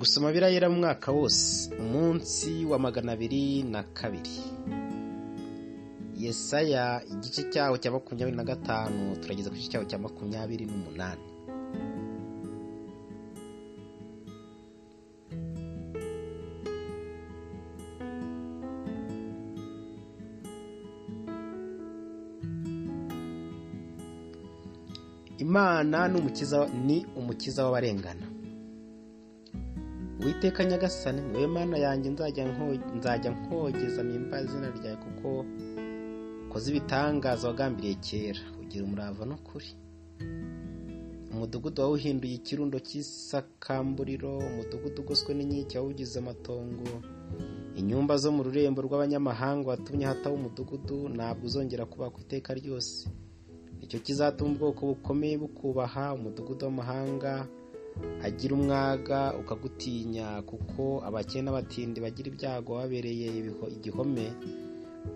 gusoma birayera mu mwaka wose umunsi wa magana abiri na kabiri. Yesaya igice cyaho cya makumyabiri na gatanu turageza ku gice cyaho cya makumyabiri n'umunani. Imana ni umukiza w'abarengana. Witeka nyagasani ni we mana yanjye nzajya nkogeza nimba izina ryawe kuko ukoze ibitangaza wagambiriye kera. Ugira umurava n'ukuri. Umudugudu wawuhinduye ikirundo cy'isakamburiro umudugudu ugoswe n'inkike wawugize amatongo. Inyumba zo mu rurembo rw'abanyamahanga watumye hataba umudugudu ntabwo uzongera kuba ku iteka ryose. Icyo kizatuma ubwoko bukomeye bukubaha umudugudu w'amahanga. Agira umwaga ukagutinya kuko abakene n'abatindi bagira ibyago wabereye igihome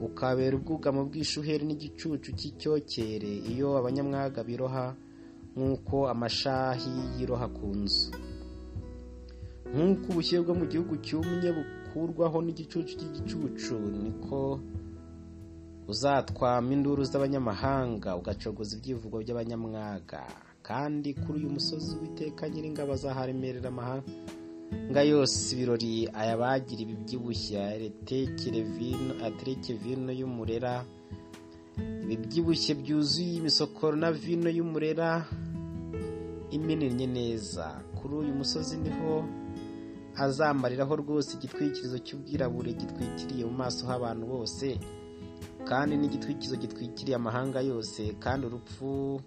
ukabera ubwugamo bw'ishuheri n'igicucu cy'icyokere iyo abanyamwaga biroha nk'uko amashahi yiroha ku nzu. Nk'uko ubushyuhe bwo mu gihugu cyumye bukurwaho n'igicucu cy'igicucu niko uzatwama induru z'abanyamahanga ugacogoza ibyivugo by'abanyamwaga. Kandi kuri uyu musozi witeka nyiringabo azaharemerera amahanga. Yose ibirori ayabagira ibibyibushye atereke vino y'umurera. Ibibyibushye byuzuye imisokoro na vino y'umurera. Imininnye neza. Kuri uyu musozi ni ho azamariraho rwose igitwikirizo cy'ubwirabure gitwikiriye mu maso h'abantu bose kandi n'igitwikirizo gitwikiriye amahanga yose kandi urupfu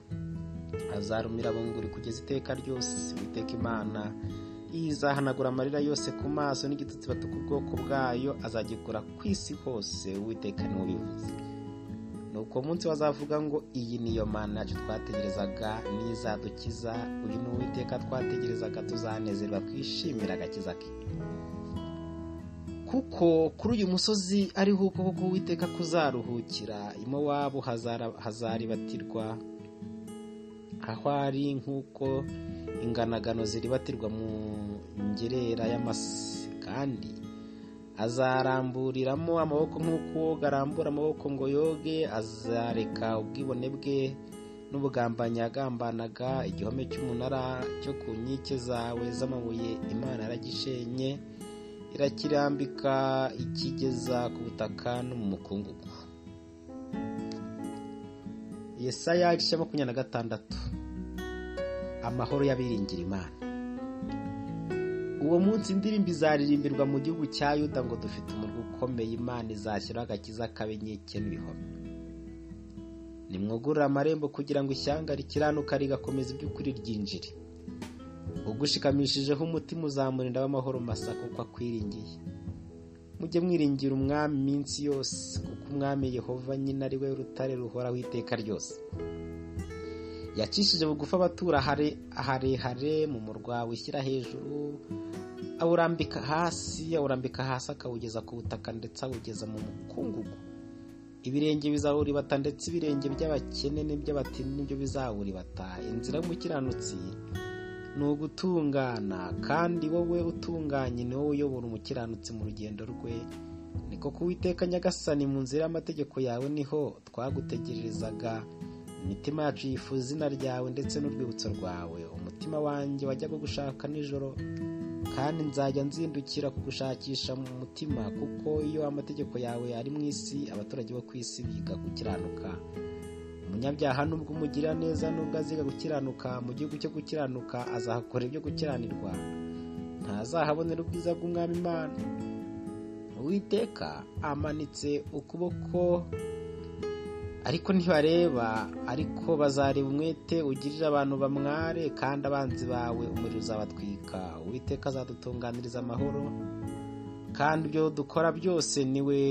azarumira bunguri kugeza iteka ryose witeka imana izahanagura amarira yose ku maso n'igitutsi batuka ubwoko bwayo azagikora ku isi hose uwiteka ni we ubivuze. Ni uko munsi bazavuga ngo iyi niyo mana yacu twategerezaga n'izadukiza uyu ni uwiteka twategerezaga tuzanezerwa twishimira agakiza ke. Kuko kuri uyu musozi ariho ukuboko k'uwiteka kuzaruhukira imowabu hazaribatirwa aho ari nk'uko inganagano ziribatirwa mu ngerera y'amasi. Kandi azaramburiramo amaboko nk'uko arambura amaboko ngo yoge azareka ubwibone bwe n'ubugambanyi yagambanaga igihome cy'umunara cyo ku nkike zawe z'amabuye imana yaragishenye irakirambika ikigeza ku butaka no mu mukungugu. Yesaya igice makumyabiri na gatandatu. Amahoro y'abiringira imana. Uwo munsi indirimbo izaririmbirwa mu gihugu cya yuda ngo dufite umurwa ukomeye imana izashyiraho agakiza k'abenyeke n'ibihome. Nimwugurure amarembo kugira ngo ishyanga rikiranuka rigakomeza iby'ukuri ryinjire. Ugushikamishijeho umutima uzamurinda w'amahoro masa kuko akwiringiye mujye mwiringira umwami iminsi yose kuko umwami yehova nyine ari we rutare ruhoraho iteka ryose. Yacishije bugufi abatura harehare mu murwa wishyira hejuru awurambika hasi awurambika hasi akawugeza ku butaka ndetse awugeza mu mukungugu. Ibirenge bizawuribata ndetse ibirenge by'abakene n'iby'abatini ni byo bizawuribata. Inzira y'umukiranutsi ni ugutungana kandi wowe utunganye ni wowe uyobora umukiranutsi mu rugendo rwe. Niko kuwiteka nyagasani mu nzira y'amategeko yawe ni ho twagutegerezaga. Imitima yacu yifuza izina ryawe ndetse n'urwibutso rwawe. Umutima wanjye wajyaga gushaka nijoro kandi nzajya nzindukira kugushakisha mu mutima kuko iyo amategeko yawe ari mu isi abaturage bo ku isi biga gukiranuka. Umunyabyaha nubwo umugira neza nubwo aziga gukiranuka mu gihugu cyo gukiranuka azahakora ibyo gukiranirwa. Ntazahabonera ubwiza bw'umwami imana. Uwiteka amanitse ukuboko ariko ntibareba ariko bazareba umwete ugirira abantu bamware kandi abanzi bawe umuriro uzabatwika. Uwiteka azadutunganiriza amahoro kandi ibyo dukora byose ni we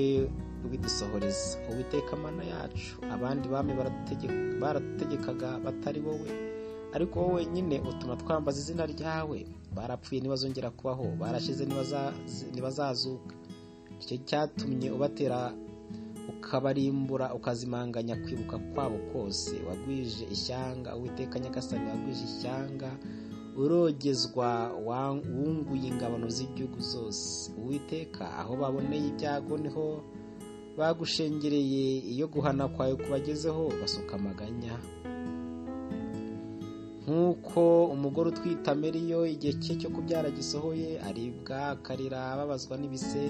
ubidusohoreza uwiteka amana yacu abandi bami baradutegekaga batari wowe. Ariko wowe wenyine utuma twambaza izina ryawe. Barapfuye ntibazongera kubaho barashize ntibazazuka. Icyo cyatumye ubatera ukabarimbura ukazimanganya kwibuka kwabo kose wagwije ishyanga uwiteka nyagasani wagwije ishyanga. Urogezwa wunguye ingabano z'igihugu zose. Uwiteka aho baboneye ibyago ni ho bagushengereye iyo guhana kwawe kubagezeho basuka amaganya. Nk'uko umugore utwite ameriyo igihe cye cyo kubyara gisohoye aribwa akarira ababazwa n'ibise.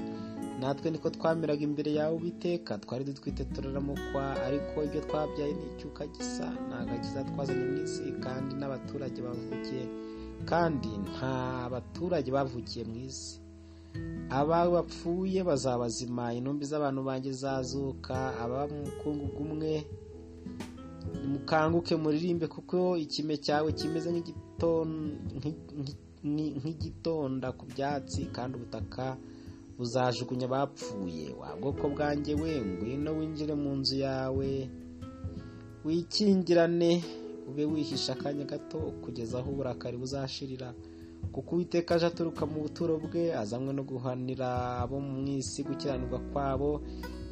Natwe niko twameraga imbere yawe ubiteka twari dutwite turaramukwa ariko ibyo twabyaye ni icyuka gisa. Nta gakiza twazanye mu isi kandi n'abaturage bavukiye kandi nta baturage bavukiye mu isi. Abawe bapfuye bazabazima intumbi z'abantu banjye zazuka ababa mu umwe mukanguke muririmbe kuko ikime cyawe kimeze nk'igitonda ku byatsi kandi ubutaka buzajugunya abapfuye. Wa bwoko bwanjye we ngwino winjire mu nzu yawe wikingirane ube wihisha akanya gato kugeza aho uburakari buzashirira. Kuko uwiteka aje aturuka mu buturo bwe azanywe no guhanira abo mu isi gukiranirwa kwabo.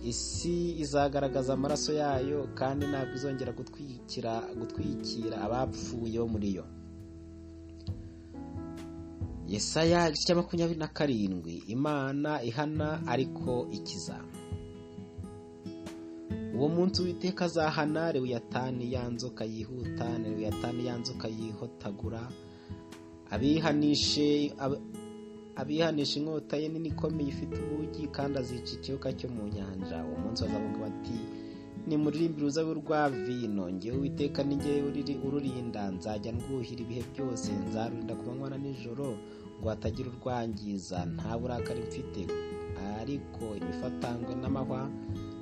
Isi izagaragaza amaraso yayo kandi ntabwo izongera gutwikira gutwikira abapfuye bo muri yo. Yesaya igice cya makumyabiri na karindwi imana ihana ariko ikiza. Uwo munsi witeka azahana rewuyatani ya nzoka yihuta rewuyatani ya nzoka yihotagura. Abihanisha inkota ye nini ikomeye ifite ubugi kandi azica ikiyoka cyo mu nyanja. Uwo munsi bazavuga bati ni muririmbire uruzabibu rwa vino. Ngewe uwiteka ngewe ururinda. Nzajya ndwuhira ibihe byose. Nzarurinda ku manywa na nijoro ngo hatagira urwangiza. Nta burakari mfite. Ariko imifatangwe n'amahwa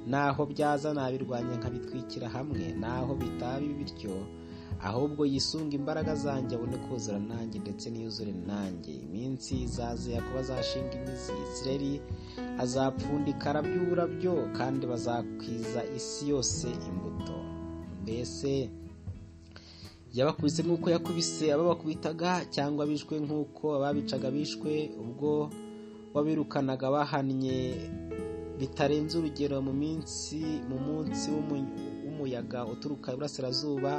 naho byaza nabirwanya nkabitwikira hamwe. Naho bitaba bityo ahubwo yisunga imbaraga zanjye abone kuzura nanjye ndetse n'iyuzure nanjye. Iminsi izaze yakuba azashinga imizi isireri azapfundika araby'uburabyo kandi bazakwiza isi yose imbuto. Mbese yabakubise nk'uko yakubise ababakubitaga cyangwa bishwe nk'uko ababicaga bishwe ubwo wabirukanaga bahannye bitarenze urugero mu minsi mu munsi w'umuyaga uturuka iburasirazuba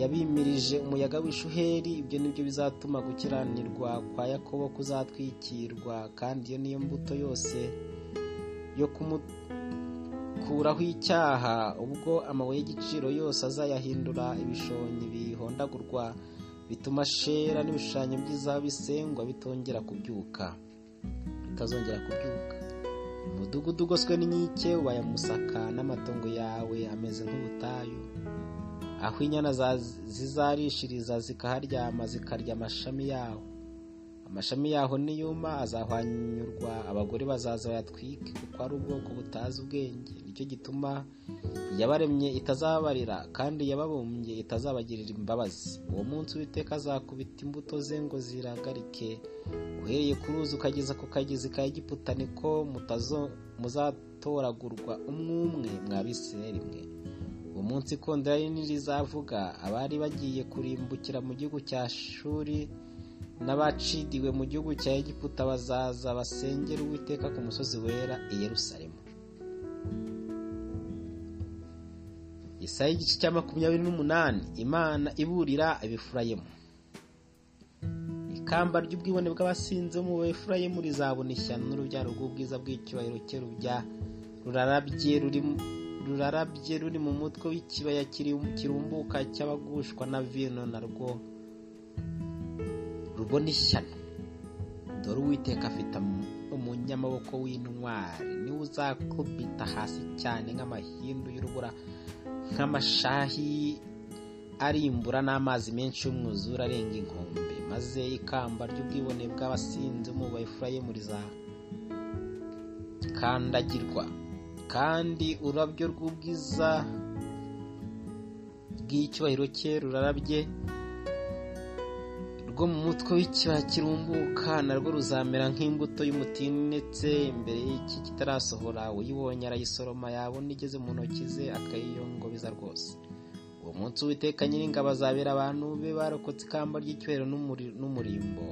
yabimirije umuyaga w'ishuheri ibyo ni byo bizatuma gukiranirwa kwa yakobo kuzatwikirwa kandi iyo niyo mbuto yose yo kumukuraho icyaha ubwo amabuye y'igiciro yose azayahindura ibishonyi bihondagurwa bituma shera n'ibishushanyo by'izaba bisengwa bitongera kubyuka. Bitazongera kubyuka. Umudugudu ugoswe n'inkike ubaye musaka n'amatongo yawe ameze nk'ubutayu. Aho inyana zizarishiriza zikaharyama zikarya amashami yaho. Amashami yaho niyuma azahwanyurwa abagore bazaza bayatwike kuko ari ubwoko butazi ubwenge. Nicyo gituma yabaremye itazabarira kandi yababumbye itazabagirira imbabazi. Uwo munsi witeka azakubita imbuto ze ngo ziragarike. Uhereye ku ruzi ukageza ku kagezi ka egiputa niko muzatoragurwa umwe umwe mwa bisirayeli mwe. Uwo munsi ikondera rinini rizavuga abari bagiye kurimbukira mu gihugu cya shuri n'abacidiwe mu gihugu cya egiputa bazaza basengera uwiteka ku musozi wera i yerusalemu. Isaha y'igice cya makumyabiri n'umunani imana iburira ibifurayemu ikamba ry'ubwibone bw'abasinzi bo mu befurayemu rizabona ishyano n'urubyaro rw'ubwiza bw'icyubahiro cye rurarabye ruri rurarabye ruri mu mutwe w'ikibaya kirumbuka cy'abagushwa na vino narwo rubona ishyano. Dore uwiteka afite umunyamaboko w'intwari. Niwe uzakubita hasi cyane nk'amahindu y'urubura nk'amashahi arimbura n'amazi menshi y'umwuzure arenga inkombe. Maze ikamba ry'ubwibone bw'abasinzi mu bayifurayemu rizakandagirwa kandi ururabyo rw'ubwiza bw'icyubahiro cye rurarabye rwo mu mutwe w'ikibaya kirumbuka narwo ruzamera nk'imbuto y'umutini ndetse imbere y'iki kitarasohora uyibonye arayisoroma yabona igeze mu ntoki ze akayiyongobeza rwose. Uwo munsi witeka nyiringabo azabera abantu be barokotse ikamba ry'icyubahiro n'umurimbo.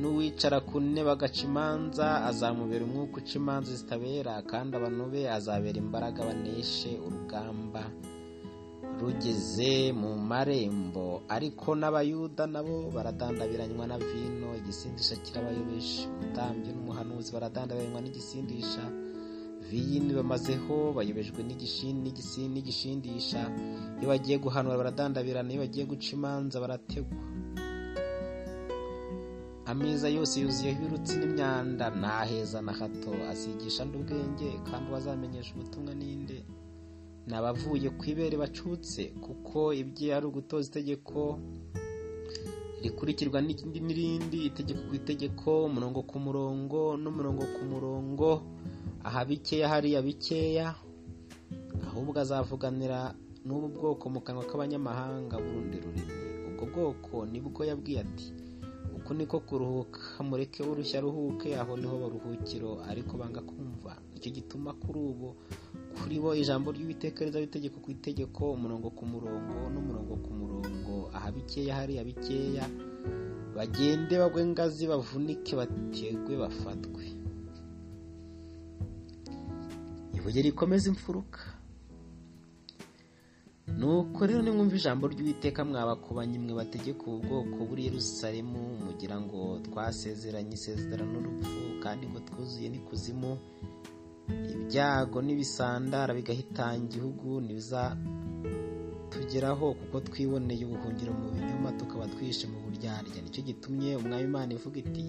N'uwicara ku ntebe agaca imanza azamubera umwuka uca imanza zitabera kandi abantu be azabera imbaraga baneshe urugamba rugeze mu marembo. Ariko n'abayuda nabo baradandabiranywa na vino igisindisha kirabayobeje umutambyi n'umuhanuzi baradandabiranywa n'igisindisha. Viyini bamazeho bayobejwe n'igishindisha. Iyo bagiye guhanura baradandabirana. Iyo bagiye guca imanza barategwa. Ameza yose yuzuyeho ibirutsi n'imyanda ntaheza na hato asigisha andi ubwenge kandi uwazamenyesha ubutumwa ninde? Ni abavuye ku ibere bacutse kuko ibye ari ugutoza itegeko rikurikirwa n'irindi itegeko ku itegeko umurongo ku murongo n'umurongo ku murongo aha bikeya hariya bikeya ahubwo azavuganira n'ubu bwoko mu kanwa k'abanyamahanga burundi rurimi. Ubwo bwoko ni bwo yabwiye ati uku niko kuruhuka. Mureke urushya ruhuke. Aho ni ho baruhukiro. Ariko banga kumva. Nicyo gituma kuri ubu kuri bo ijambo ry'uwiteka rizaba itegeko ku itegeko umurongo ku murongo n'umurongo ku murongo. Aha bikeya hariya bikeya. Bagende bagwe ngazi bavunike bategwe bafatwe. Ibuye rikomeza imfuruka. Nuko rero nimwumva ijambo ry'uwiteka mwabakubanyi mwe bategeka ubu bwoko buri Yerusalemu mugira ngo twasezeranye isezerano n'urupfu kandi ngo twuzuye n'ikuzimu ibyago n'ibisandara bigahitanga igihugu ntibizatugeraho kuko twiboneye ubuhungiro mu binyoma tukaba twishe mu buryarya. Nicyo gitumye umwami imana ivuga iti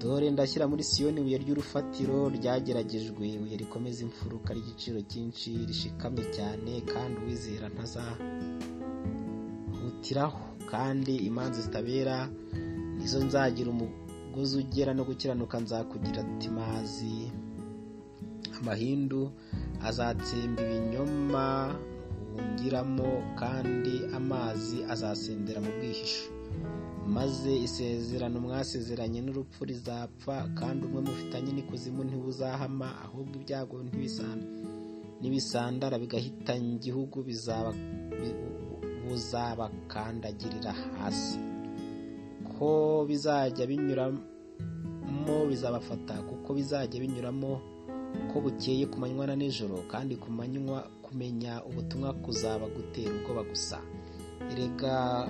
dore ndashyira muri siyoni ibuye ry'urufatiro ryageragejwe. Ibuye rikomeza imfuruka ry'igiciro cyinshi rishikamye cyane kandi uwizera ntazahutiraho. Kandi imanza zitabera nizo nzagira umugozi ugera no gukiranuka nzakugira timazi amahindu azatsemba ibinyoma muhungiramo kandi amazi azasendera mu bwihisho. Maze isezerano mwasezeranye n'urupfu rizapfa kandi umwe mufitanye n'ikuzimu ntibuzahama ahubwo ibyago n'ibisandara bigahitanya igihugu buzabakandagirira hasi. Ko bizajya binyuramo bizabafata kuko bizajya binyuramo ko bukeye ku manywa na nijoro kandi ku manywa kumenya ubutumwa kuzaba gutera ubwoba gusa. Erega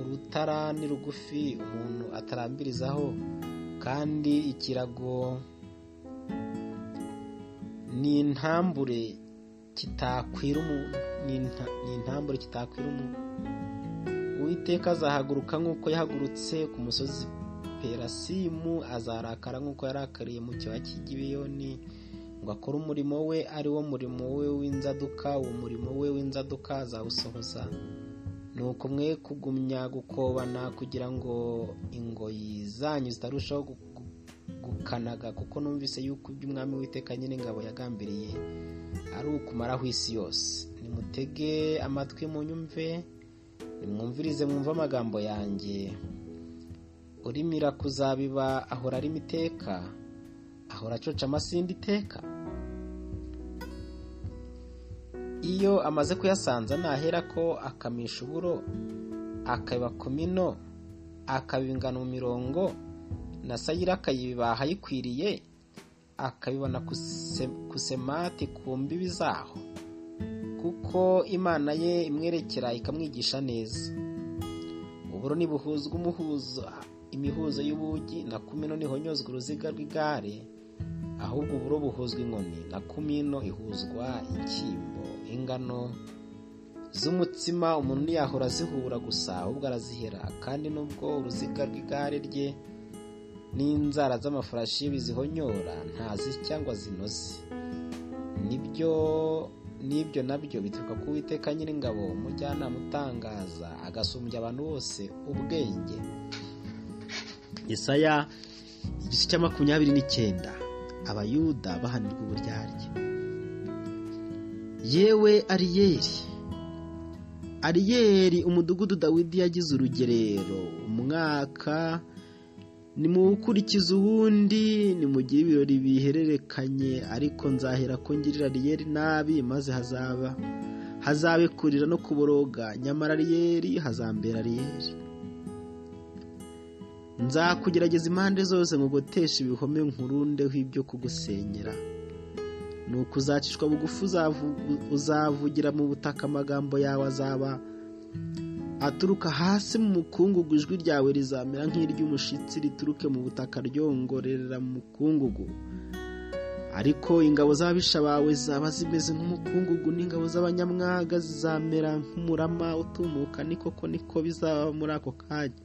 urutara ni rugufi umuntu atarambirizaho kandi ikirago ni intambure kitakwira umuntu ni intambure kitakwira umuntu uwiteka azahaguruka nk'uko yahagurutse ku musozi perasimu azarakara nk'uko yarakariye mu kibaya cy'igibiyoni ngo akore umurimo we ari wo murimo we w'inzaduka uwo murimo we w'inzaduka azawusohoza. Ni uko mwe kugumya gukobana kugira ngo ingoyi zanyu zitarushaho gukanaga kuko numvise yuko iby'umwami witeka nyine ngabo yagambiriye ari ukumaraho isi yose. Nimutege amatwi munyumve nimwumvirize mwumve amagambo yanjye. Urimira kuzabiba ahora arimo iteka ahora acoca amasinde iteka iyo amaze kuyasanza nahera ko akamisha uburo akabiba ku mino akabingana mu mirongo na sayira akayibaha ayikwiriye akabibona ku semati ku mbibi zaho. Kuko imana ye imwerekera ikamwigisha neza. Uburo nibuhuzwa umuhuzo imihuzo y'ubugi na kumino nihonyozwa uruziga rw'igare ahubwo uburo buhuzwa inkoni. Na kumino ihuzwa inshyimbo ingano z'umutsima umuntu ntiyahora azihura gusa ahubwo arazihera. Kandi nubwo uruziga rw'igare rye n'inzara z'amafarashi bizihonyora ntazisya ngo zinoze. Nibyo n'ibyo na byo bituruka ku witeka nyir'ingabo umujyanama utangaza agasumbya abantu bose ubwenge. Yesaya igice cya makumyabiri n'icyenda. Abayuda bahanirwa uburyarya. Yewe ariyeri ariyeri umudugudu dawidi yagize urugerero. Umwaka nimuwukurikize uwundi nimugire ibirori bihererekanye ariko nzahera ko ngirira ariyeri nabi maze hazaba hazabe kurira no kuboroga. Nyamara ariyeri hazambera ariyeri nzakugerageza impande zose ngo goteshe ibihome nkurundeho ibyo kugusenyera. Ni ukuzacishwa bugufi uzavugira mu butaka amagambo yawe azaba aturuka hasi mu mukungugu ijwi ryawe rizamera nk'iry'umushyitsi rituruke mu butaka ryongorera mu mukungugu. Ariko ingabo z'ababisha bawe zaba zimeze nk'umukungugu n'ingabo z'abanyamwaga zizamera nk'umurama utumuka ni koko niko bizaba muri ako kanya.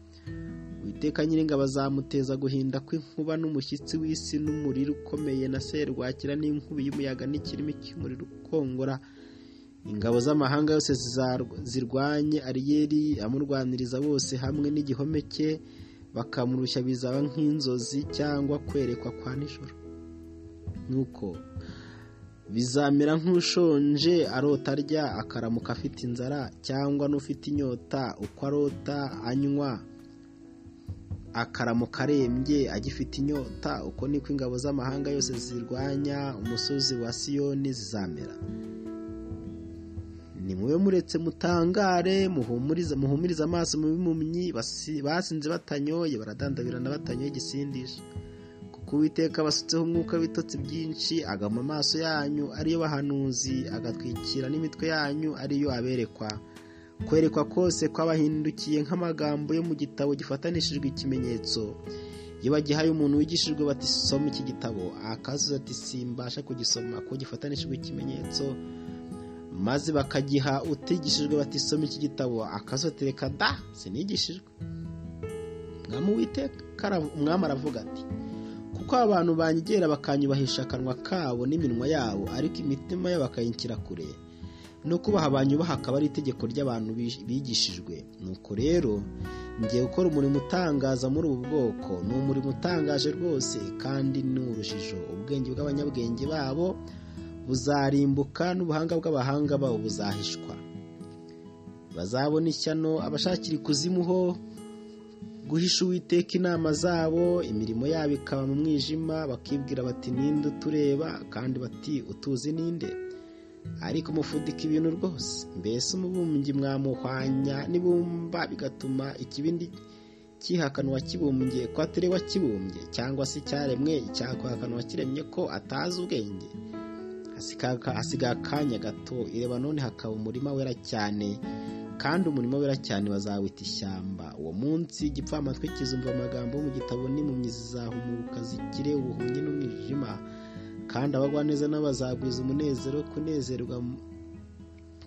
Witeka nyiringabo azamuteza guhinda kw'inkuba n'umushyitsi w'isi n'umuriro ukomeye na serwakira n'inkubi y'umuyaga n'ikirimi cy'umuriro ukongora. Ingabo z'amahanga yose zirwanye ariyeri amurwaniriza bose hamwe n'igihome cye bakamurushya bizaba nk'inzozi cyangwa kwerekwa kwa nijoro. Nuko bizamera nk'ushonje arota arya akaramuka afite inzara cyangwa n'ufite inyota uko arota anywa. Akaramuka arembye agifite inyota uko niko ingabo z'amahanga yose zirwanya umusozi wa siyoni zizamera. Ni mube muretse mutangare muhumurize amaso mu bimumyi basinze batanyoye baradandabirana batanyoye igisindisha. Kuko uwiteka basutseho umwuka w'ibitotsi byinshi agama amaso yanyu ariyo bahanuzi agatwikira n'imitwe yanyu ariyo aberekwa. Kwerekwa kose kwabahindukiye nk'amagambo yo mu gitabo gifatanishijwe ikimenyetso. Iyo bagihaye umuntu wigishijwe bati soma iki gitabo. Akazuza ati simbasha kugisoma ko gifatanishijwe ikimenyetso. Maze bakagiha utigishijwe bati soma iki gitabo. Akazuza ati reka da sinigishijwe. Umwami aravuga ati kuko abantu banyegera bakanyubahisha akanwa kabo n'iminwa yabo ariko imitima yabo bakayinshyira kure no kubaha banyubaha akaba ari itegeko ry'abantu bigishijwe. Nuko rero ngiye gukora umurimo utangaza muri ubu bwoko. Ni umurimo utangaje rwose kandi ni urujijo ubwenge bw'abanyabwenge babo buzarimbuka n'ubuhanga bw'abahanga babo buzahishwa. Bazabona ishyano abashakira ikuzimu ho guhisha uwiteka inama zabo imirimo yabo ikaba mu mwijima bakibwira bati ninde utureba? Kandi bati utuzi ninde? Ariko mufudika ibintu rwose. Mbese umubumbyi mwamuhwanya n'ibumba bigatuma ikibindi cyihakana uwakibumbye ko atari wakibumbye cyangwa se icyaremwe icyakwihakana uwakiremye ko atazi ubwenge. Hasigaye akanya gato. Ireba none hakaba umurima wera cyane kandi umurimo wera cyane bazawita ishyamba. Uwo munsi igipfamatwi kizumva amagambo mu gitabo n'impumyi zizahumuka zikire ubuhumyi n'umwijima. Kandi abagwaneza n'abazagwiza umunezero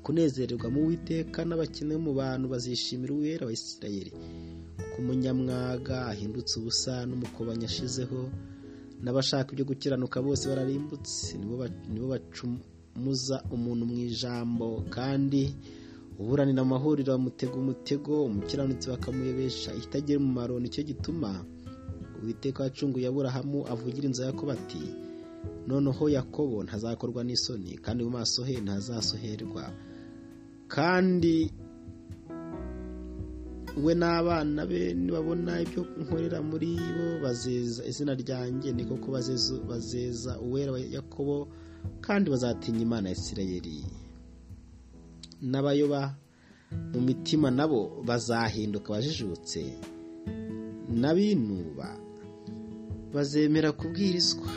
kunezererwa mu witeka n'abakene mu bantu bazishimira uwera wa isirayeli. Kuko umunyamwaga ahindutse ubusa n'umukobanyi ashizeho n'abashaka ibyo gukiranuka bose bararimbutse nibo bacumuza umuntu mu ijambo kandi uburanira amahuriro bamutega umutego umukiranutsi bakamuyobesha itagira umumaro ni cyo gituma uwiteka wacunguye aburahamu avugira inzu yakobo noneho yakobo ntazakorwa n'isoni kandi mu maso he ntazasoherwa. Kandi we n'abana be nibabona ibyo nkorera muri bo bazeza izina ryanjye ni koko bazeza uwera yakobo kandi bazatinya imana ya isirayeli. N'abayoba mu mitima nabo bazahinduka bajijutse n'abinuba bazemera kubwirizwa.